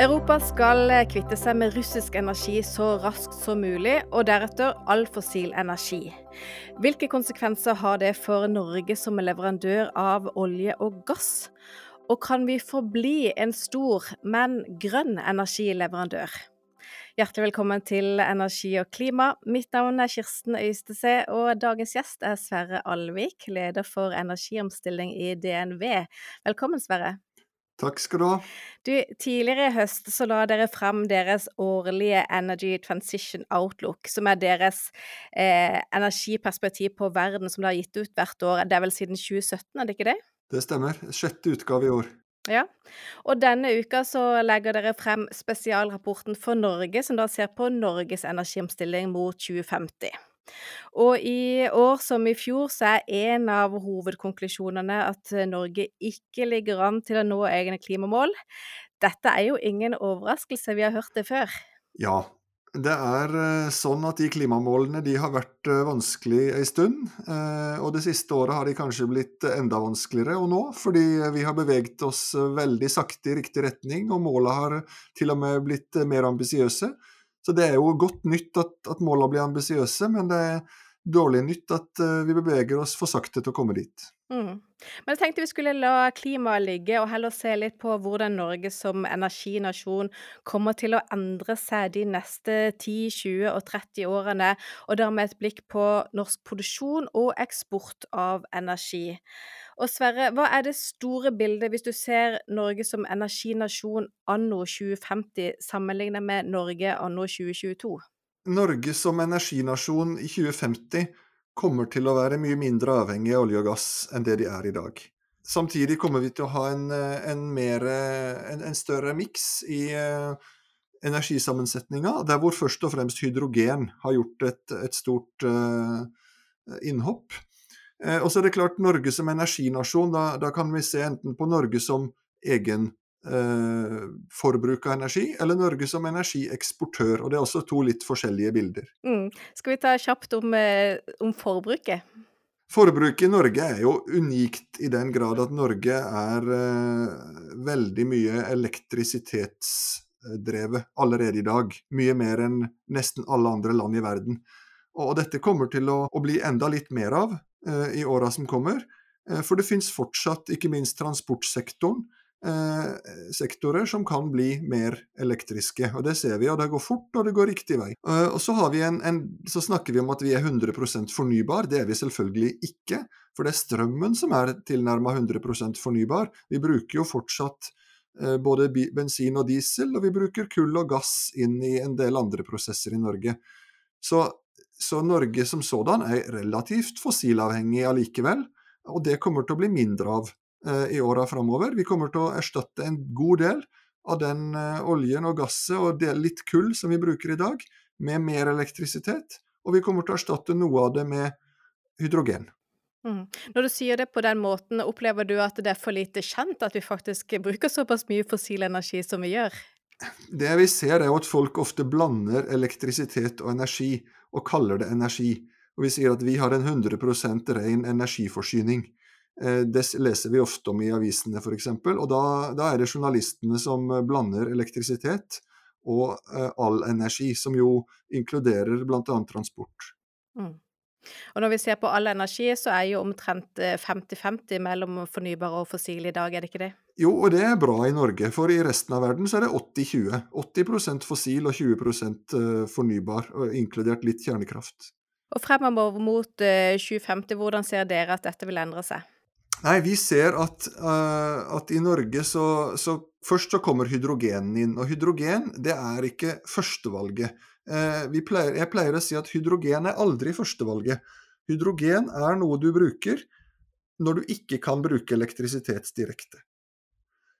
Europa skal kvitte seg med russisk energi så raskt som mulig, og deretter all fossil energi. Hvilke konsekvenser har det for Norge som leverandør av olje og gass? Og kan vi forbli en stor, men grønn energileverandør? Hjertelig velkommen til Energi og klima. Mitt navn er Kirsten Øystese, og dagens gjest er Sverre Alvik, leder for energiomstilling i DNV. Velkommen, Sverre. Takk skal du ha. Du, tidligere i høst så la dere frem deres årlige Energy Transition Outlook, som er deres eh, energiperspektiv på verden som dere har gitt ut hvert år. Det er vel siden 2017, er det ikke det? Det stemmer. Sjette utgave i år. Ja, og denne uka så legger dere frem spesialrapporten for Norge, som da ser på Norges energiomstilling mot 2050. Og i år som i fjor så er en av hovedkonklusjonene at Norge ikke ligger an til å nå egne klimamål. Dette er jo ingen overraskelse, vi har hørt det før. Ja, det er eh, sånn at de klimamålene de har vært eh, vanskelig en stund. Eh, og det siste året har de kanskje blitt enda vanskeligere å nå, fordi vi har beveget oss veldig sakte i riktig retning, og målene har til og med blitt mer ambisiøse. Så det er jo godt nytt at, at målene blir ambisiøse, men det er dårlig nytt at uh, vi beveger oss for sakte til å komme dit. Mm. Men jeg tenkte vi skulle la klimaet ligge, og heller se litt på hvordan Norge som energinasjon kommer til å endre seg de neste 10, 20 og 30 årene, og dermed et blikk på norsk produksjon og eksport av energi. Og Sverre, hva er det store bildet hvis du ser Norge som energinasjon anno 2050 sammenlignet med Norge anno 2022? Norge som energinasjon i 2050 kommer til å være mye mindre avhengig av olje og gass enn det de er i dag. Samtidig kommer vi til å ha en, en, mer, en, en større miks i uh, energisammensetninga, der hvor først og fremst hydrogen har gjort et, et stort uh, innhopp. Eh, og så er det klart Norge som energinasjon, da, da, kan vi se enten på Norge som egen eh, forbruk av energi, eller Norge som energieksportør. Og det er også to litt forskjellige bilder. Mm. Skal vi ta kjapt om, eh, om forbruket? Forbruket i Norge er jo unikt i den grad at Norge er eh, veldig mye elektrisitetsdrevet allerede i dag. Mye mer enn nesten alle andre land i verden. Og dette kommer til å, å bli enda litt mer av i åra som kommer. Eh, for det finnes fortsatt, ikke minst transportsektoren, eh, sektorer som kan bli mer elektriske. Og Det ser vi, og det går fort, og det går riktig vei. Og så, en, en, så snakker vi om at vi er 100% fornybar. Det er vi selvfølgelig ikke. For det er strømmen som er tilnærma 100% fornybar. Vi bruker jo fortsatt både bensin og diesel, og vi bruker kull og gass inn i en del andre prosesser i Norge. Så så Norge som sådan er relativt fossilavhengig allikevel, og det kommer til å bli mindre av eh, i åra framover. Vi kommer til å erstatte en god del av den eh, oljen og gasset og litt kull som vi bruker i dag, med mer elektrisitet, og vi kommer til å erstatte noe av det med hydrogen. Mm. Når du sier det på den måten, opplever du at det er for lite kjent at vi faktisk bruker såpass mye fossil energi som vi gjør? Det vi ser, er jo at folk ofte blander elektrisitet og energi og kaller det energi. Og vi sier at vi har en 100% ren energiforsyning. Eh, det leser vi ofte om i avisene f.eks. Og da, da, er det journalistene som blander elektrisitet og eh, all energi, som jo inkluderer bl.a. transport. Mm. Og når vi ser på all energi, så er jo omtrent 50-50 eh, mellom fornybar og fossil i dag, er det ikke det? Jo, og det er bra i Norge, for i resten av verden så er det 80-20. 80, 80 fossil og 20 eh, fornybar, inkludert litt kjernekraft. Og fremover mot 2050, eh, hvordan ser dere at dette vil endre seg? Nei, vi ser at, uh, at i Norge så, så, Først så kommer hydrogenen inn. Og hydrogen det er ikke førstevalget. Uh, pleier, jeg pleier å si at hydrogen er aldri førstevalget. Hydrogen er noe du bruker når du ikke kan bruke elektrisitet direkte.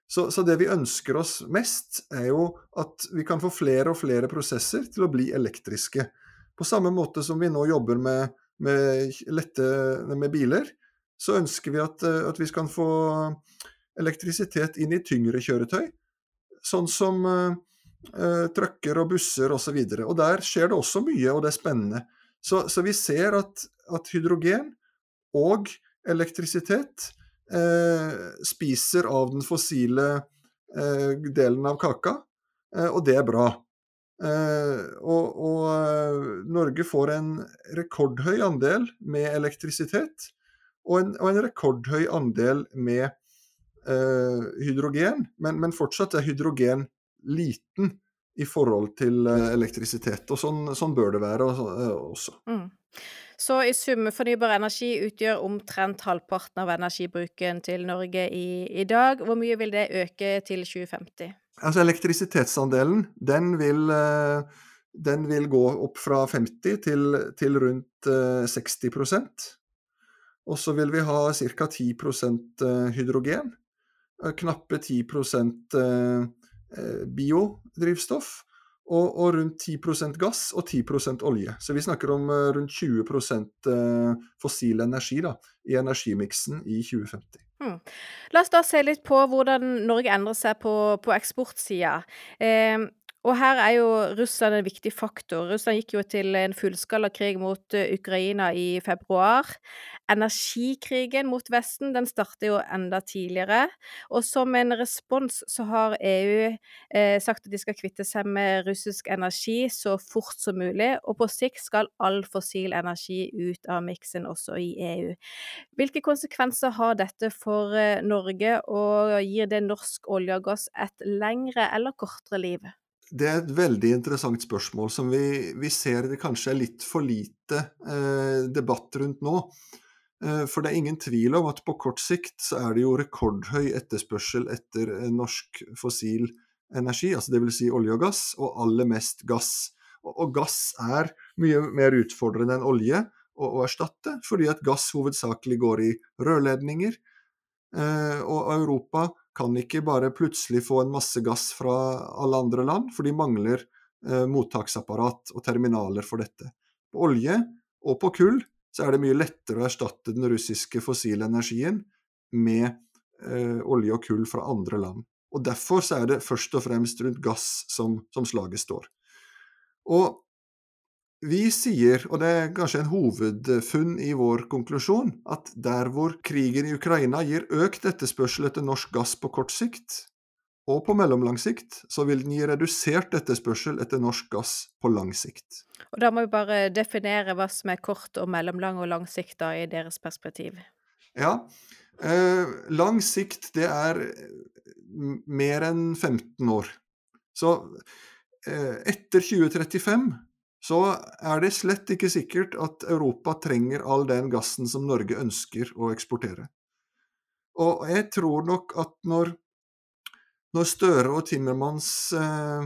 Så, så, det vi ønsker oss mest, er jo at vi kan få flere og flere prosesser til å bli elektriske. På samme måte som vi nå jobber med, med, lette, med biler, så ønsker vi at, at, vi skal få elektrisitet inn i tyngre kjøretøy. Sånn som uh, trucker og busser osv. Og, så og der skjer det også mye, og det er spennende. Så, så vi ser at, at hydrogen og elektrisitet eh, spiser av den fossile eh, delen av kaka. og det er bra. Og, og Norge får en rekordhøy andel med elektrisitet, og en, og en rekordhøy andel med eh, hydrogen, men, men, fortsatt er hydrogen liten i forhold til eh, elektrisitet. Og sånn, sånn, bør det være eh, også. Mm. Så i sum, fornybar energi utgjør omtrent halvparten av energibruken til Norge i, i dag. Hvor mye vil det øke til 2050? Altså Elektrisitetsandelen, den vil, eh, den vil gå opp fra 50 til, til rundt 60% og så vil vi ha ca. 10% hydrogen, knappe 10% biodrivstoff og, og, rundt 10% gass og 10% olje. Så vi snakker om rundt 20% fossil energi da, i energimiksen i 2050. Hmm. La oss da se litt på hvordan Norge endrer seg på, på eksportsida. Eh, og her er jo Russland en viktig faktor. Russland gikk jo til en fullskala krig mot eh, Ukraina i februar. Energikrigen mot Vesten den starter jo enda tidligere. Og som en respons så har EU eh, sagt at de skal kvitte seg med russisk energi så fort som mulig. Og på sikt skal all fossil energi ut av miksen også i EU. Hvilke konsekvenser har dette for eh, Norge, og gir det norsk olje og gass et lengre eller kortere liv? Det er et veldig interessant spørsmål som vi, vi ser det kanskje er litt for lite eh, debatt rundt nå. Eh, for det er ingen tvil om at på kort sikt så er det jo rekordhøy etterspørsel etter eh, norsk fossil energi, altså dvs. Si olje og gass, og aller mest gass. Og, og gass er mye mer utfordrende enn olje å, å erstatte, fordi at gass hovedsakelig går i rørledninger. Eh, og Europa kan ikke bare plutselig få en masse gass fra alle andre land, for de mangler eh, mottaksapparat og terminaler for dette. På olje og på kull så er det mye lettere å erstatte den russiske fossile energien med eh, olje og kull fra andre land. Og Derfor så er det først og fremst rundt gass som, som slaget står. Og vi sier, og det er kanskje en hovedfunn i vår konklusjon, at der hvor krigen i Ukraina gir økt etterspørsel etter norsk gass på kort sikt, og på mellomlang sikt, så vil den gi redusert etterspørsel etter norsk gass på lang sikt. Og da må vi bare definere hva som er kort og mellomlang og lang sikt da, i deres perspektiv. Ja. Eh, lang sikt, det er mer enn 15 år. Så eh, etter 2035 så er det slett ikke sikkert at Europa trenger all den gassen som Norge ønsker å eksportere. Og jeg tror nok at når, når Støre og Timmermans eh,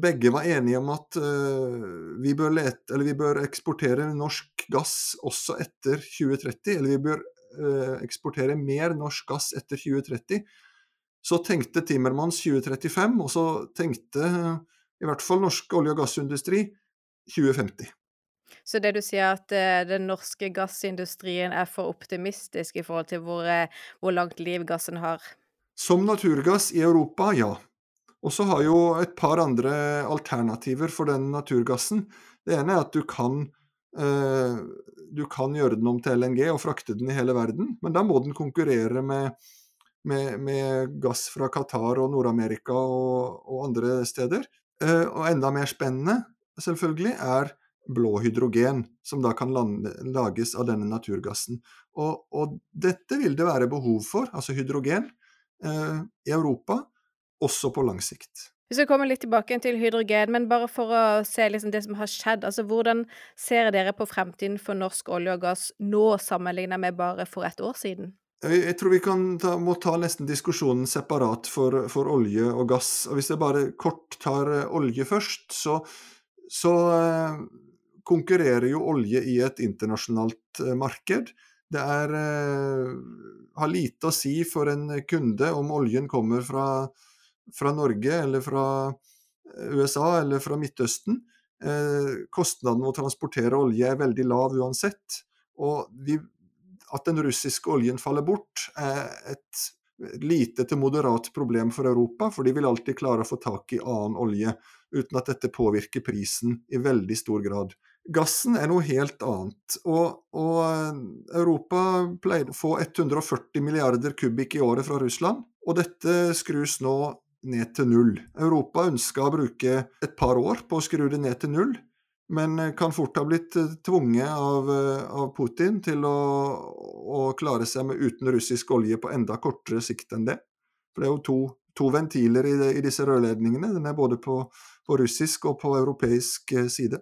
begge var enige om at eh, vi, bør lete, vi, bør eksportere norsk gass også etter 2030, eller vi bør eh, eksportere mer norsk gass etter 2030, så tenkte Timmermans 2035, og så tenkte i hvert fall norsk olje- og gassindustri 2050. Så det du sier at uh, den norske gassindustrien er for optimistisk i forhold til hvor, uh, hvor langt liv gassen har? Som naturgass i Europa, ja. Og så har jo et par andre alternativer for den naturgassen. Det ene er at du kan, eh, du kan gjøre den om til LNG og frakte den i hele verden, men da må den konkurrere med, med, med gass fra Qatar og Nord-Amerika og, og, andre steder. og enda mer spennende selvfølgelig, er blå hydrogen, som da kan lande, lages av denne naturgassen. Og, og, dette vil det være behov for, altså hydrogen, eh, i Europa, også på lang sikt. Vi skal komme litt tilbake til hydrogen, men bare for å se liksom det som har skjedd. altså Hvordan ser dere på fremtiden for norsk olje og gass nå sammenlignet med bare for et år siden? Jeg tror vi ta, må ta nesten diskusjonen separat for, for, olje og gass. og Hvis jeg bare kort tar eh, olje først, så så eh, konkurrerer jo olje i et internasjonalt eh, marked. Det er, eh, har lite å si for en kunde om oljen kommer fra, fra Norge eller fra USA eller fra Midtøsten. Kostnaden ved å transportere olje er veldig lav uansett. Og vi, at den russiske oljen faller bort, er et lite til moderat problem for Europa, for de vil alltid klare å få tak i annen olje uten at dette påvirker prisen i veldig stor grad. Gassen er noe helt annet, og, og eh, Europa pleide å få 140 milliarder kubikk i året fra Russland, og dette skrus nå ned til null. Europa ønska å bruke et par år på å skru det ned til null, men kan fort ha blitt tvunget av, av Putin til å, å, klare seg med uten russisk olje på enda kortere sikt enn det. For det er jo to, to ventiler i, i, disse rørledningene. Den er både på, på russisk og på europeisk side.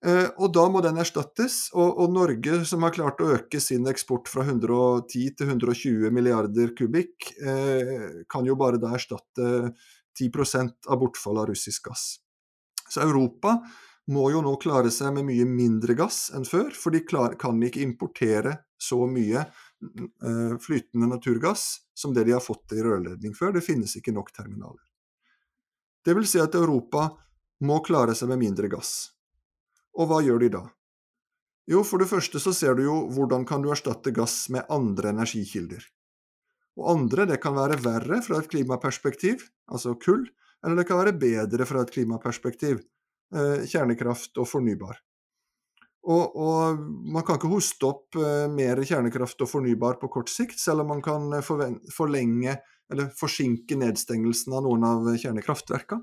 Eh, og da må den erstattes. Og, og, Norge, som har klart å øke sin eksport fra 110 til 120 milliarder kubikk, eh, kan jo bare da erstatte 10 av bortfallet av russisk gass. Så Europa må jo nå klare seg med mye mindre gass enn før, for de kan ikke importere så mye eh, flytende naturgass som det de har fått i rørledning før. Det finnes ikke nok terminaler. Det vil si at Europa må klare seg med mindre gass. Og hva gjør de da? Jo, for det første så ser du jo hvordan kan du erstatte gass med andre energikilder. Og andre, det kan være verre fra et klimaperspektiv, altså kull, eller det kan være bedre fra et klimaperspektiv, kjernekraft og fornybar. Og, og, man kan ikke hoste opp eh, mer kjernekraft og fornybar på kort sikt, selv om man kan eh, forlenge eller forsinke nedstengelsen av noen av kjernekraftverkene.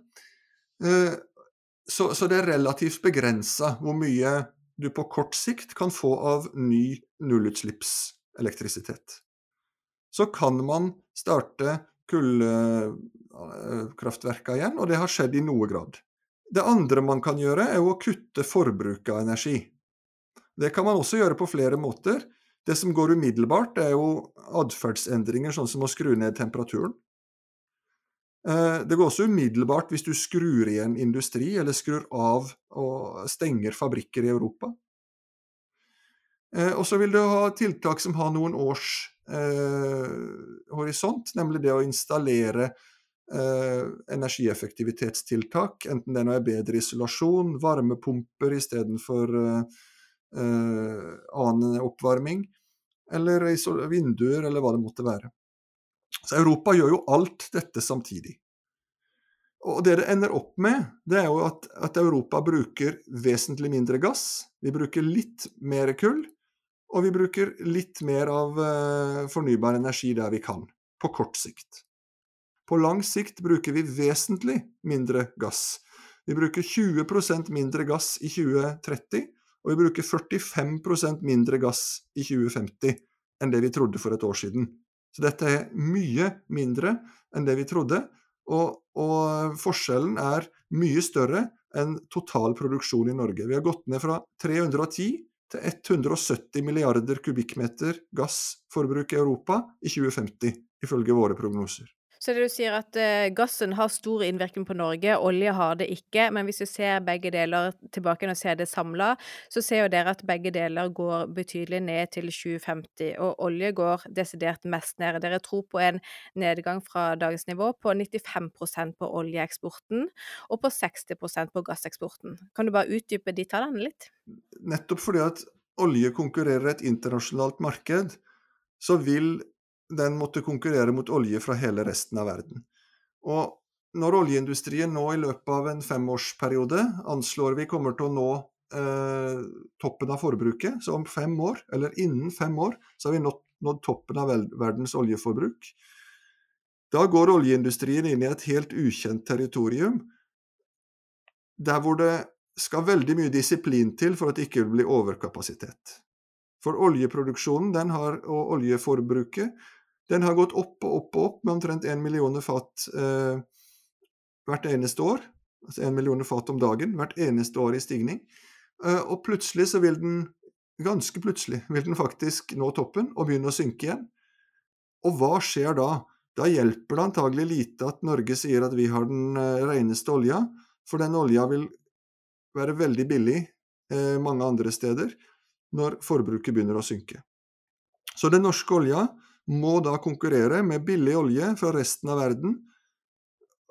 Så, så det er relativt begrensa hvor mye du på kort sikt kan få av ny nullutslippselektrisitet. Så kan man starte kullkraftverka igjen, og det har skjedd i noe grad. Det andre man kan gjøre, er å kutte forbruket av energi. Det kan man også gjøre på flere måter. Det som går umiddelbart, er jo atferdsendringer, sånn som å skru ned temperaturen. Eh, det går også umiddelbart hvis du skrur igjen industri, eller skrur av og stenger fabrikker i Europa. Eh, og så vil du ha tiltak som har noen års eh, horisont, nemlig det å installere eh, energieffektivitetstiltak, enten det nå er bedre isolasjon, varmepumper istedenfor eh, eh, annen oppvarming, eller vinduer, eller hva det måtte være. Så Europa gjør jo alt dette samtidig. Og det det ender opp med, det er jo at, at, Europa bruker vesentlig mindre gass. Vi bruker litt mer kull, og vi bruker litt mer av uh, fornybar energi der vi kan, på kort sikt. På lang sikt bruker vi vesentlig mindre gass. Vi bruker 20% mindre gass i 2030, og vi bruker 45% mindre gass i 2050 enn det vi trodde for et år siden. Så dette er mye mindre enn det vi trodde, og, og forskjellen er mye større enn total produksjon i Norge. Vi har gått ned fra 310 til 170 milliarder kubikkmeter gassforbruk i Europa i 2050, ifølge våre prognoser. Så det du sier at uh, gassen har stor innvirkning på Norge, olje har det ikke. Men hvis du ser begge deler tilbake og ser det samla, så ser jo dere at begge deler går betydelig ned til 2050. Og olje går desidert mest ned. Dere tror på en nedgang fra dagens nivå på 95% på oljeeksporten og på 60% på gasseksporten. Kan du bare utdype de tallene litt? Nettopp fordi at olje konkurrerer et internasjonalt marked, så vil den måtte konkurrere mot olje fra hele resten av verden. Og når oljeindustrien nå i løpet av en femårsperiode anslår vi kommer til å nå eh, toppen av forbruket, så om fem år, eller innen fem år, så har vi nådd, nådd toppen av verdens oljeforbruk. Da går oljeindustrien inn i et helt ukjent territorium, der hvor det skal veldig mye disiplin til for at det ikke vil bli overkapasitet. For oljeproduksjonen har, og oljeforbruket den har gått opp og opp og opp med omtrent 1 millioner fat eh, hvert eneste år. Altså 1 millioner fat om dagen hvert eneste år i stigning. Eh, og plutselig så vil den, ganske plutselig, vil den faktisk nå toppen og begynne å synke igjen. Og hva skjer da? Da hjelper det antagelig lite at Norge sier at vi har den eh, reneste olja, for den olja vil være veldig billig eh, mange andre steder når forbruket begynner å synke. Så den norske olja må da konkurrere med billig olje fra resten av verden.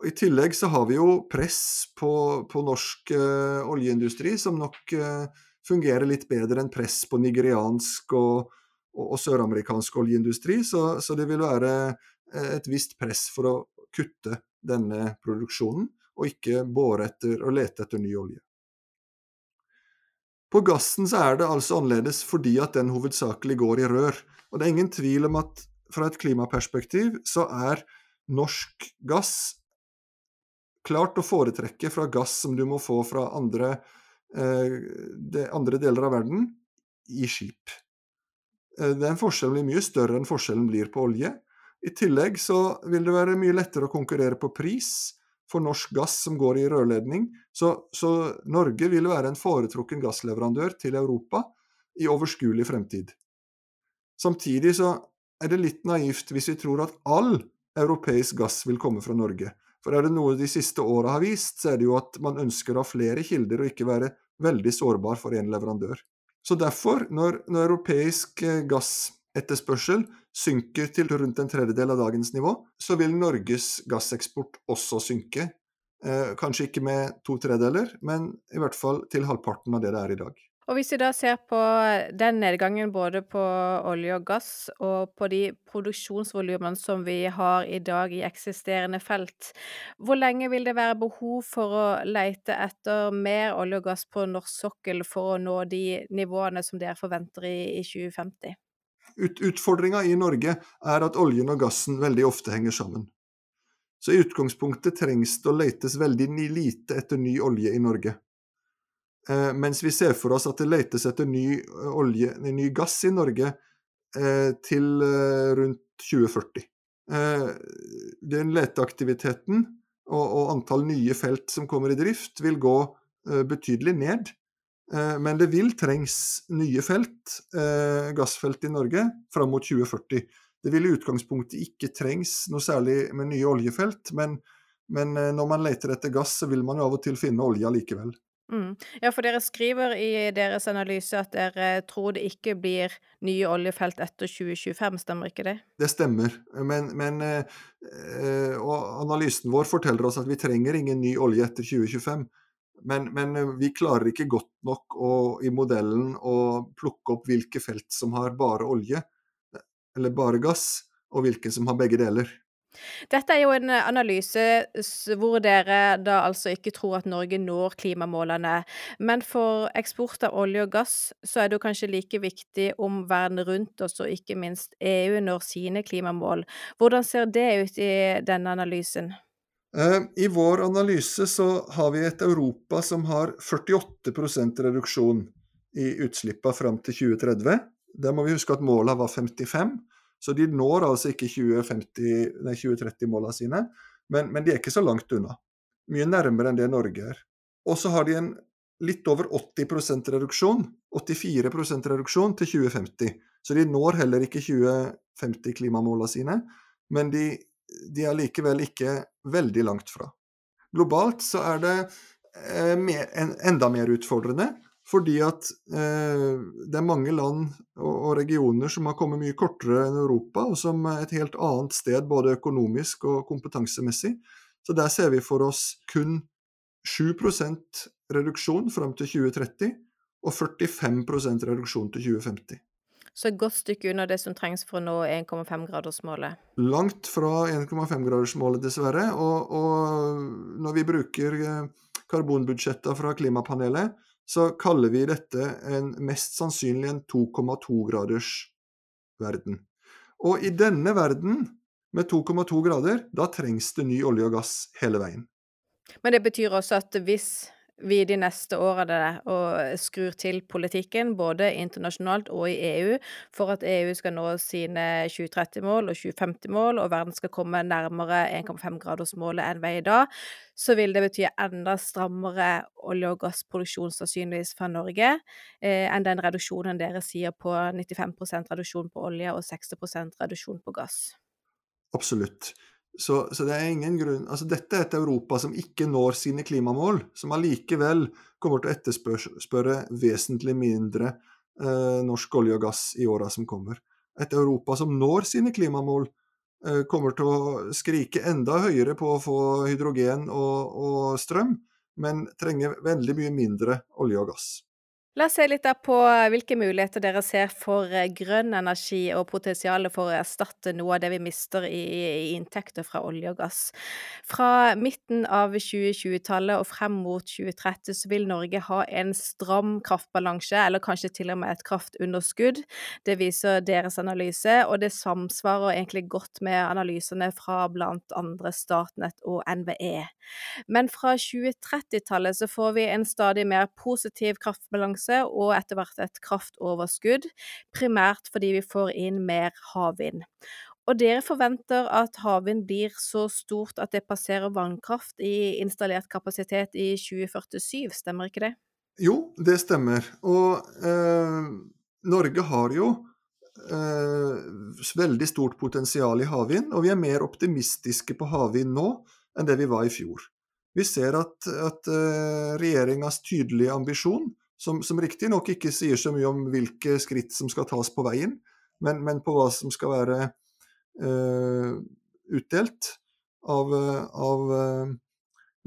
I tillegg så har vi jo press på, på norsk uh, oljeindustri, som nok uh, fungerer litt bedre enn press på nigeriansk og, og, og søramerikansk oljeindustri. Så, så, det vil være uh, et visst press for å kutte denne produksjonen, og ikke bore etter og lete etter ny olje. På gassen så er det altså annerledes fordi at den hovedsakelig går i rør. Og det er ingen tvil om at fra et klimaperspektiv så er norsk gass klart å foretrekke fra gass som du må få fra andre, eh, de andre deler av verden, i skip. Eh, den forskjellen blir mye større enn forskjellen blir på olje. I tillegg så vil det være mye lettere å konkurrere på pris for norsk gass som går i rørledning. Så, så Norge vil være en foretrukken gassleverandør til Europa i overskuelig fremtid. Samtidig så er det litt naivt hvis vi tror at all europeisk gass vil komme fra Norge. For er det noe de siste åra har vist, så er det jo at man ønsker å ha flere kilder og ikke være veldig sårbar for én leverandør. Så derfor, når, når europeisk eh, gassetterspørsel synker til rundt en tredjedel av dagens nivå, så vil Norges gasseksport også synke. Eh, kanskje ikke med to tredeler, men i hvert fall til halvparten av det det er i dag. Og hvis vi da ser på den nedgangen både på olje og gass, og på de produksjonsvolumene som vi har i dag i eksisterende felt, hvor lenge vil det være behov for å leite etter mer olje og gass på norsk sokkel for å nå de nivåene som dere forventer i, i 2050? Ut, Utfordringa i Norge er at oljen og gassen veldig ofte henger sammen. Så i utgangspunktet trengs det å letes veldig lite etter ny olje i Norge. Eh, mens vi ser for oss at det letes etter ny, eh, olje, ny gass i Norge eh, til rundt 2040. Den leteaktiviteten og, og antall nye felt som kommer i drift, vil gå betydelig ned. Men det vil trengs nye felt, gassfelt i Norge, fram mot 2040. Det vil i utgangspunktet ikke trengs noe særlig med nye oljefelt, men, men når man leter etter gass, så vil man jo av og til finne olje likevel. Mm. Ja, for dere skriver i deres analyse at dere tror det ikke blir nye oljefelt etter 2025, stemmer ikke det? Det stemmer, men, men øh, Og analysen vår forteller oss at vi trenger ingen ny olje etter 2025. Men, men eh, vi klarer ikke godt nok å, i modellen å plukke opp hvilke felt som har bare olje, eller bare gass, og hvilke som har begge deler. Dette er jo en eh, analyse hvor dere da altså ikke tror at Norge når klimamålene. Men for eksport av olje og gass så er det jo kanskje like viktig om verden rundt oss, og ikke minst EU, når sine klimamål. Hvordan ser det ut i denne analysen? Eh, I vår analyse så har vi et Europa som har 48% reduksjon i utslippene fram til 2030. Der må vi huske at målet var 55 så de når altså ikke 2030-målene sine, men, men, de er ikke så langt unna. Mye nærmere enn det Norge er. Og så har de en litt over 80 reduksjon, 84 reduksjon til 2050. Så de når heller ikke 2050-klimamålene sine, men de, de, er likevel ikke veldig langt fra. Globalt så er det eh, mer, en, enda mer utfordrende. Fordi at eh, det er mange land og, og, regioner som har kommet mye kortere enn Europa, og som er et helt annet sted både økonomisk og kompetansemessig. Så der ser vi for oss kun 7% reduksjon fram til 2030, og 45% reduksjon til 2050. Så et godt stykke unna det som trengs for å nå 1,5-gradersmålet? Langt fra 1,5-gradersmålet, dessverre. Og, og når vi bruker eh, fra klimapanelet, så kaller vi dette en mest sannsynlig en 2,2-graders verden. Og i denne verden, med 2,2 grader, da trengs det ny olje og gass hele veien. Men det betyr også at hvis vi de neste årene og skrur til politikken, både internasjonalt og i EU, for at EU skal nå sine 2030-mål og 2050-mål, og verden skal komme nærmere 1,5-gradersmålet enn vi er i dag, så vil det bety enda strammere olje- og gassproduksjon sannsynligvis fra Norge eh, enn den reduksjonen dere sier på 95% reduksjon på olje og 60% reduksjon på gass. Absolutt. Så, så, det er ingen grunn Altså, dette er et Europa som ikke når sine klimamål, som allikevel kommer til å etterspørre vesentlig mindre eh, norsk olje og gass i åra som kommer. Et Europa som når sine klimamål, eh, kommer til å skrike enda høyere på å få hydrogen og, og strøm, men trenger veldig mye mindre olje og gass. La oss se litt på hvilke muligheter dere ser for eh, grønn energi og potensialet for å erstatte noe av det vi mister i inntekter fra olje og gass. Fra midten av 2020-tallet og frem mot 2030 så vil Norge ha en stram kraftbalanse, eller kanskje til og med et kraftunderskudd. Det viser deres analyse, og det samsvarer egentlig godt med analysene fra blant andre Statnett og NVE. Men fra 2030-tallet så får vi en stadig mer positiv kraftbalanse balanse og etter hvert et kraftoverskudd, primært fordi vi får inn mer havvind. Og dere forventer at havvind blir så stort at det passerer vannkraft i installert kapasitet i 2047, stemmer ikke det? Jo, det stemmer. Og eh, Norge har jo eh, veldig stort potensial i havvind, og vi er mer optimistiske på havvind nå enn det vi var i fjor. Vi ser at, at eh, regjeringas tydelige ambisjon som, som riktignok ikke sier så mye om hvilke skritt som skal tas på veien, men, men på hva som skal være uh, utdelt av, av uh,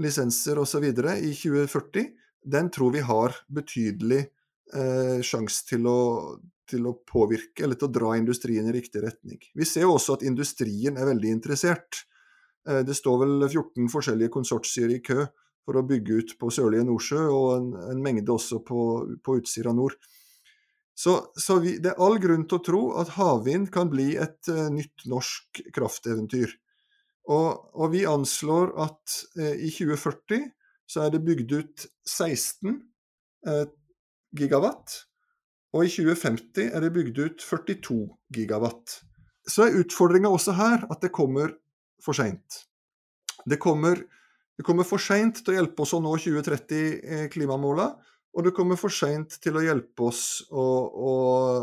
lisenser osv. i 2040, den tror vi har betydelig uh, sjanse til å, til å påvirke eller til å dra industrien i riktig retning. Vi ser jo også at industrien er veldig interessert. Det står vel 14 forskjellige konsortier i kø for å bygge ut på sørlige Nordsjø, og en, en mengde også på, på Utsira nord. Så, så vi, det er all grunn til å tro at havvind kan bli et uh, nytt norsk krafteventyr. Og, og vi anslår at uh, i 2040 så er det bygd ut 16 uh, eh, gigawatt, og i 2050 er det bygd ut 42 gigawatt. Så er utfordringa også her at det kommer for seint. Det kommer det kommer for seint til å hjelpe oss å nå 2030-klimamåla, og det kommer for seint til å hjelpe oss å, å,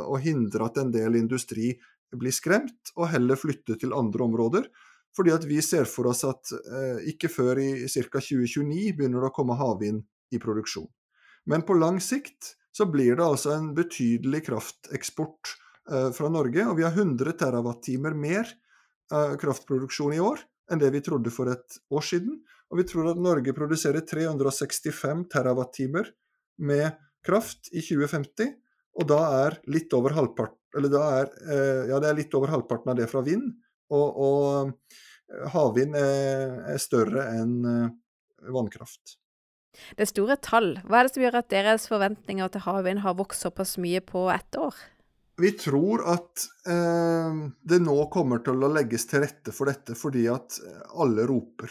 å, hindre at en del industri blir skremt, og heller flytte til andre områder. Fordi at vi ser for oss at eh, ikke før i ca. 2029 begynner det å komme havvind i produksjon. Men på lang sikt så blir det altså en betydelig krafteksport eh, fra Norge, og vi har 100 TWh mer eh, kraftproduksjon i år enn det vi trodde for et år siden. Og vi tror at Norge produserer 365 TWh med kraft i 2050, og da er litt over da er, eh, ja, det er litt over halvparten av det fra vind. Og, og havvind er, er, større enn eh, vannkraft. Det er store tall. Hva er det som gjør at deres forventninger til havvind har vokst såpass mye på ett år? Vi tror at eh, det nå kommer til å legges til rette for dette fordi at alle roper.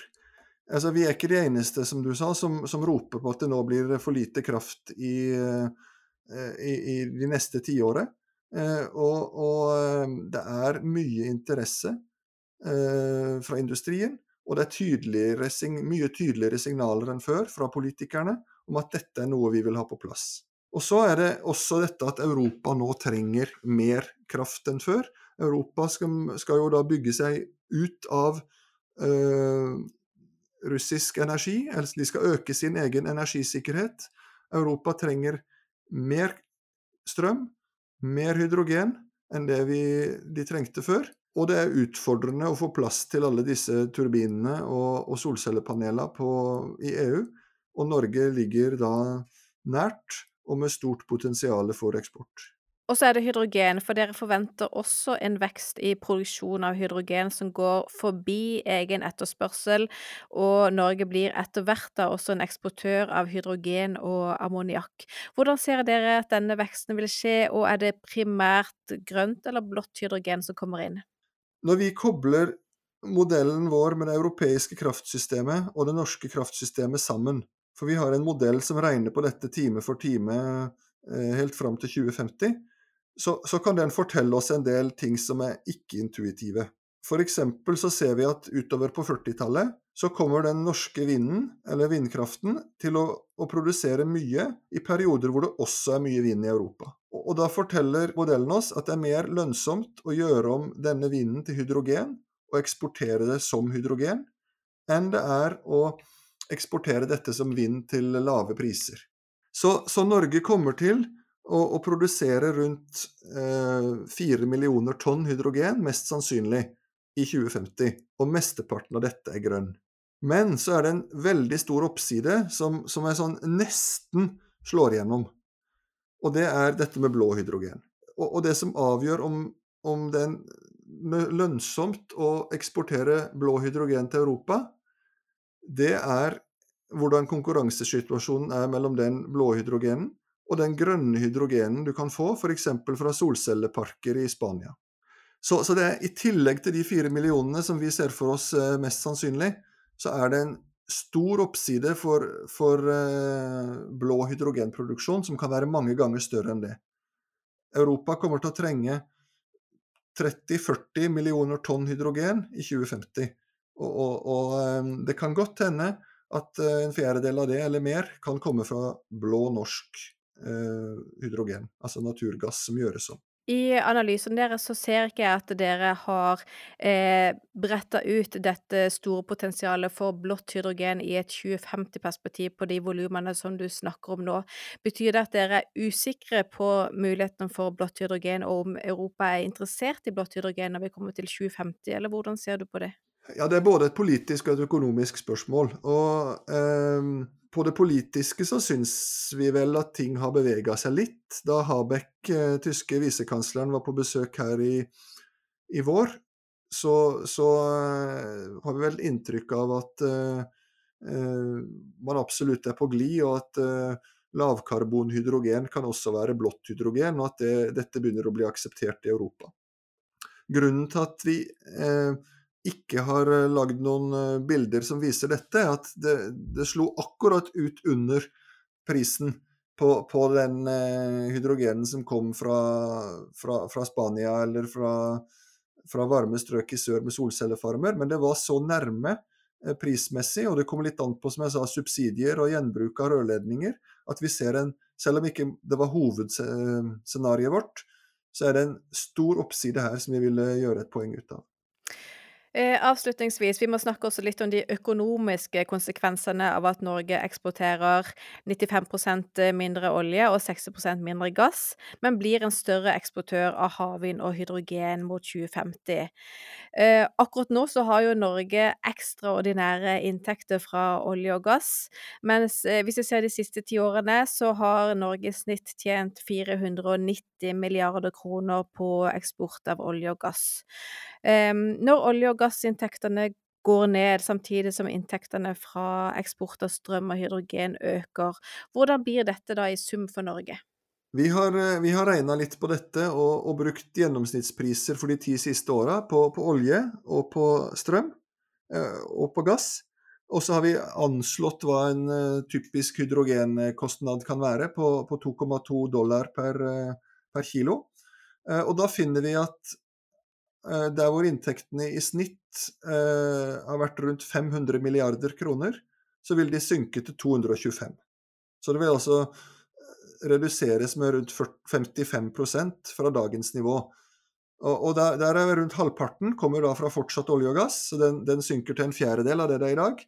Altså, vi er ikke de eneste, som du sa, som, som, roper på at det nå blir for lite kraft i, eh, i, i de neste tiåret. Eh, og, og, eh, det er mye interesse fra industrien, og det er tydeligere, mye tydeligere signaler enn før fra politikerne om at dette er noe vi vil ha på plass. Og så er det også dette at Europa nå trenger mer kraft enn før. Europa skal, skal jo da bygge seg ut av russisk energi, de skal øke sin egen energisikkerhet. Europa trenger mer strøm, mer hydrogen enn det vi, de trengte før. Og det er utfordrende å få plass til alle disse turbinene og, og solcellepanelene i EU. Og Norge ligger da nært og med stort potensial for eksport. Og så er det hydrogen, for dere forventer også en vekst i produksjon av hydrogen som går forbi egen etterspørsel, og Norge blir etter hvert da også en eksportør av hydrogen og ammoniakk. Hvordan ser dere at denne veksten vil skje, og er det primært grønt eller blått hydrogen som kommer inn? Når vi kobler modellen vår med det europeiske kraftsystemet og det norske kraftsystemet sammen, for vi har en modell som regner på dette time for time eh, helt fram til 2050, så, så, kan den fortelle oss en del ting som er ikke-intuitive. F.eks. så ser vi at utover på 40-tallet så kommer den norske vinden, eller vindkraften, til å, å, produsere mye i perioder hvor det også er mye vind i Europa. Og, og da forteller modellen oss at det er mer lønnsomt å gjøre om denne vinden til hydrogen, og eksportere det som hydrogen, enn det er å eksportere dette som vind til lave priser. Så, så Norge kommer til å, å produsere rundt eh, 4 millioner tonn hydrogen, mest sannsynlig, i 2050. Og mesteparten av dette er grønn. Men så er det en veldig stor oppside som, som er sånn nesten slår igjennom. og det er dette med blå hydrogen. Og, og det som avgjør om, om det er lønnsomt å eksportere blå hydrogen til Europa, det er hvordan konkurransesituasjonen er mellom den blå hydrogenen og den grønne hydrogenen du kan få f.eks. fra solcelleparker i Spania. Så, så, det er i tillegg til de fire millionene som vi ser for oss eh, mest sannsynlig, så er det en stor oppside for, for eh, blå hydrogenproduksjon som kan være mange ganger større enn det. Europa kommer til å trenge 30-40 millioner tonn hydrogen i 2050. Og, og, og, eh, det kan godt hende at en fjerdedel av det, eller mer, kan komme fra blå norsk eh, hydrogen, altså naturgass som gjøres om. I analysen deres så ser ikke jeg at dere har eh, bretta ut dette store potensialet for blått hydrogen i et 2050-perspektiv på de volumene som du snakker om nå. Betyr det at dere er usikre på muligheten for blått hydrogen, og om Europa er interessert i blått hydrogen når vi kommer til 2050, eller hvordan ser du på det? Ja, Det er både et politisk og et økonomisk spørsmål. og... Eh, på det politiske så syns vi vel at ting har bevega seg litt. Da Habeck, eh, tyske visekansleren, var på besøk her i, i vår, så, så uh, har vi vel inntrykk av at uh, uh, man absolutt er på glid, og at lavkarbonhydrogen kan også være blått hydrogen, og at det, dette begynner å bli akseptert i Europa. Grunnen til at vi ikke har eh, lagd noen eh, bilder som viser dette, at det, det slo akkurat ut under prisen på, på den eh, hydrogenen som kom fra, fra, fra Spania eller fra, fra, varme strøk i sør med solcellefarmer, men det var så nærme prismessig, og det kommer litt an på som jeg sa, subsidier og gjenbruk av rørledninger, at vi ser en Selv om ikke det var hovedscenarioet vårt, så er det en stor oppside her som vi ville gjøre et poeng ut av. Eh, avslutningsvis, vi må snakke også litt om de økonomiske konsekvensene av at Norge eksporterer 95% mindre olje og 60% mindre gass, men blir en større eksportør av havvind og hydrogen mot 2050. Eh, akkurat nå så har jo Norge ekstraordinære inntekter fra olje og gass, mens eh, hvis vi ser de siste ti årene, så har Norge i snitt tjent 490 milliarder kroner på eksport av olje og gass. Når olje- og gassinntektene går ned, samtidig som inntektene fra eksport av strøm og hydrogen øker, hvordan blir dette da i sum for Norge? Vi har, eh, vi har regna litt på dette og, og, brukt gjennomsnittspriser for de ti siste åra på, på, olje og på strøm eh, og på gass. Og så har vi anslått hva en uh, typisk hydrogenkostnad kan være, på, på 2,2 dollar per, per kilo. Og da finner vi at Eh, der hvor inntektene i snitt eh, har vært rundt 500 milliarder kroner, så vil de synke til 225. Så det vil altså eh, reduseres med rundt 55% fra dagens nivå. Og, og der, der, er rundt halvparten kommer da fra fortsatt olje og gass, så den, den synker til en fjerdedel av det det er i dag.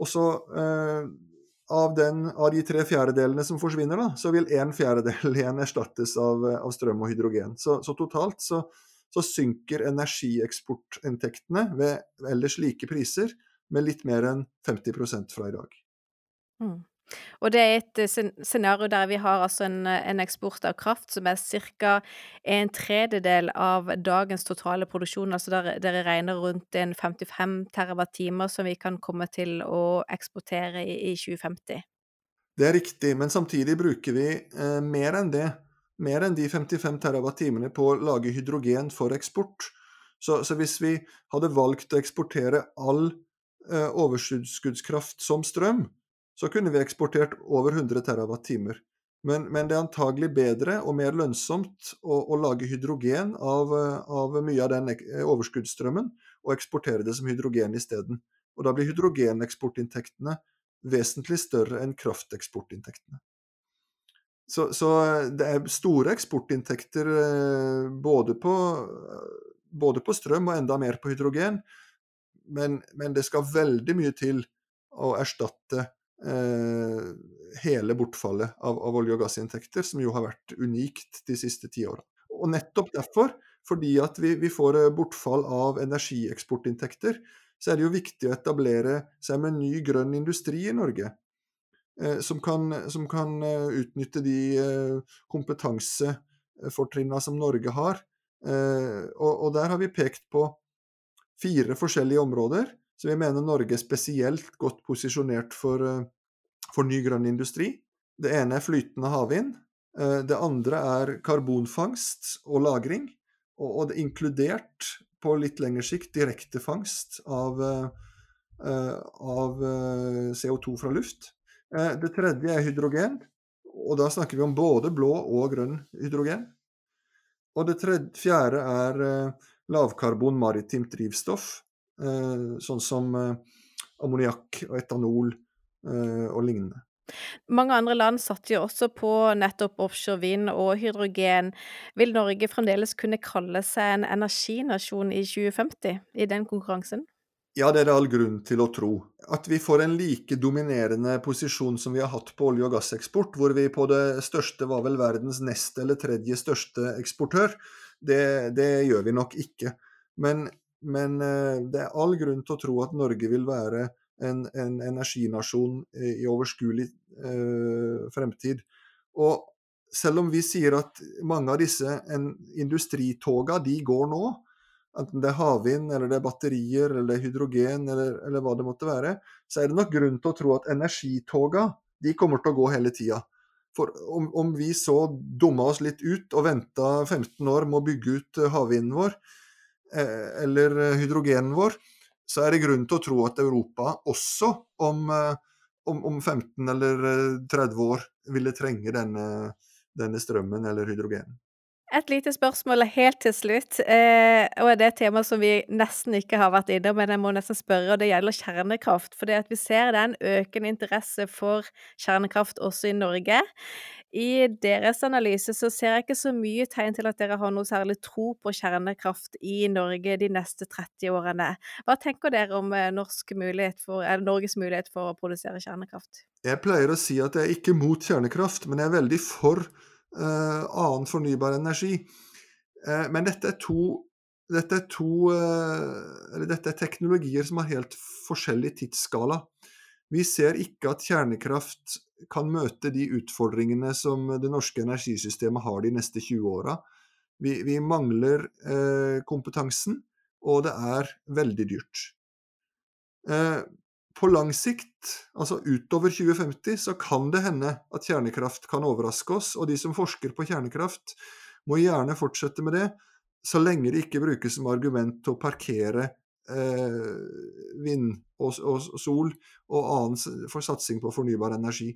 Og så eh, av, av, de tre fjerdedelene som forsvinner, da, så vil en fjerdedel igjen erstattes av, av strøm og hydrogen. Så, så totalt så, så synker energieksportinntektene ved ellers like priser med litt mer enn 50 fra i dag. Mm. Og det er et eh, scenario der vi har altså en, en eksport av kraft som er ca. en tredjedel av dagens totale produksjon. Altså der dere regner rundt en 55 TWh som vi kan komme til å eksportere i, i 2050. Det er riktig, men samtidig bruker vi eh, mer enn det mer enn de 55 TWh på å lage hydrogen for eksport. Så, så, hvis vi hadde valgt å eksportere all eh, overskuddskraft som strøm, så kunne vi eksportert over 100 TWh. Men, men, det er antagelig bedre og mer lønnsomt å, å lage hydrogen av, av, mye av den overskuddsstrømmen, og eksportere det som hydrogen isteden. Og da blir hydrogeneksportinntektene vesentlig større enn krafteksportinntektene. Så, så, det er store eksportinntekter eh, både på, både på, strøm og enda mer på hydrogen. Men, men det skal veldig mye til å erstatte eh, hele bortfallet av, av, olje- og gassinntekter, som jo har vært unikt de siste ti åra. Og nettopp derfor, fordi at vi, vi får eh, bortfall av energieksportinntekter, så er det jo viktig å etablere seg med ny grønn industri i Norge. Som kan, som kan utnytte de kompetansefortrinnene som Norge har. Og, og der har vi pekt på fire forskjellige områder så vi mener Norge er spesielt godt posisjonert for, for ny grønn industri. Det ene er flytende havvind. Det andre er karbonfangst og -lagring. Og, det er inkludert på litt lengre sikt direktefangst av, av uh, CO2 fra luft. Uh, det tredje er hydrogen, og da snakker vi om både blå og grønn hydrogen. Og det tredje, fjerde er lavkarbon maritimt drivstoff, sånn som ammoniakk og etanol og lignende. Mange andre land satser også på nettopp offshore vind og hydrogen. Vil Norge fremdeles kunne kalle seg en energinasjon i 2050 i den konkurransen? Ja, det er all grunn til å tro. At vi får en like dominerende posisjon som vi har hatt på olje- og gasseksport, hvor vi på det største var vel verdens nest eller tredje største eksportør, det, det gjør vi nok ikke. Men, men eh, det er all grunn til å tro at Norge vil være en, en energinasjon i overskuelig eh, fremtid. Og selv om vi sier at mange av disse industritoga de går nå, enten det er havvind, eller det er batterier, eller det er hydrogen, eller, eller, hva det måtte være, så er det nok grunn til å tro at energitoga de kommer til å gå hele tida. For om, om, vi så dumma oss litt ut og venta 15 år med å bygge ut havvinden vår, eh, eller hydrogenen vår, så er det grunn til å tro at Europa også om, eh, om, om 15 eller 30 eh, år ville trenge denne, denne strømmen eller hydrogenen. Et lite spørsmål helt til slutt, eh, og det er et tema som vi nesten ikke har vært innom, men jeg må nesten spørre, og det gjelder kjernekraft. For vi ser det er en økende interesse for kjernekraft også i Norge. I deres analyse så ser jeg ikke så mye tegn til at dere har noe særlig tro på kjernekraft i Norge de neste 30 årene. Hva tenker dere om eh, mulighet for, Norges mulighet for å produsere kjernekraft? Jeg pleier å si at jeg er ikke mot kjernekraft, men jeg er veldig for uh, annen fornybar energi. Uh, men dette er to, dette er, to uh, dette er teknologier som har helt forskjellig tidsskala. Vi ser ikke at kjernekraft kan møte de utfordringene som det norske energisystemet har de neste 20 åra. Vi, vi, mangler eh, kompetansen, og det er veldig dyrt. Eh, på lang sikt, altså utover 2050, så kan det hende at kjernekraft kan overraske oss, og de som forsker på kjernekraft, må gjerne fortsette med det, så lenge det ikke brukes som argument til å parkere eh, vind og, og, sol og annen for satsing på fornybar energi.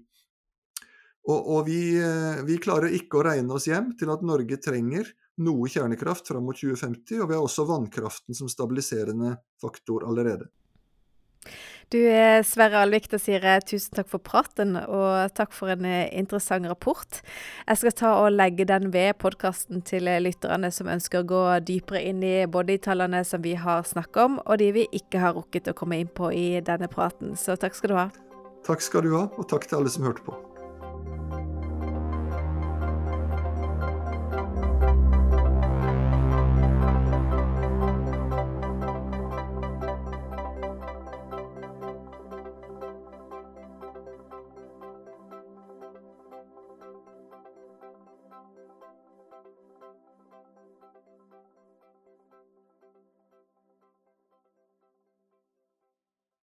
Og, og vi, eh, vi, klarer ikke å regne oss hjem til at Norge trenger noe kjernekraft fram mot 2050, og vi har også vannkraften som stabiliserende faktor allerede. Du eh, Sverre Alvik, da sier jeg tusen takk for praten, og takk for en eh, interessant rapport. Jeg skal ta og legge den ved podkasten til lytterne som ønsker å gå dypere inn i både de tallene som vi har snakket om, og de vi ikke har rukket å komme inn på i denne praten. Så takk skal du ha. Takk skal du ha, og takk til alle som hørte på.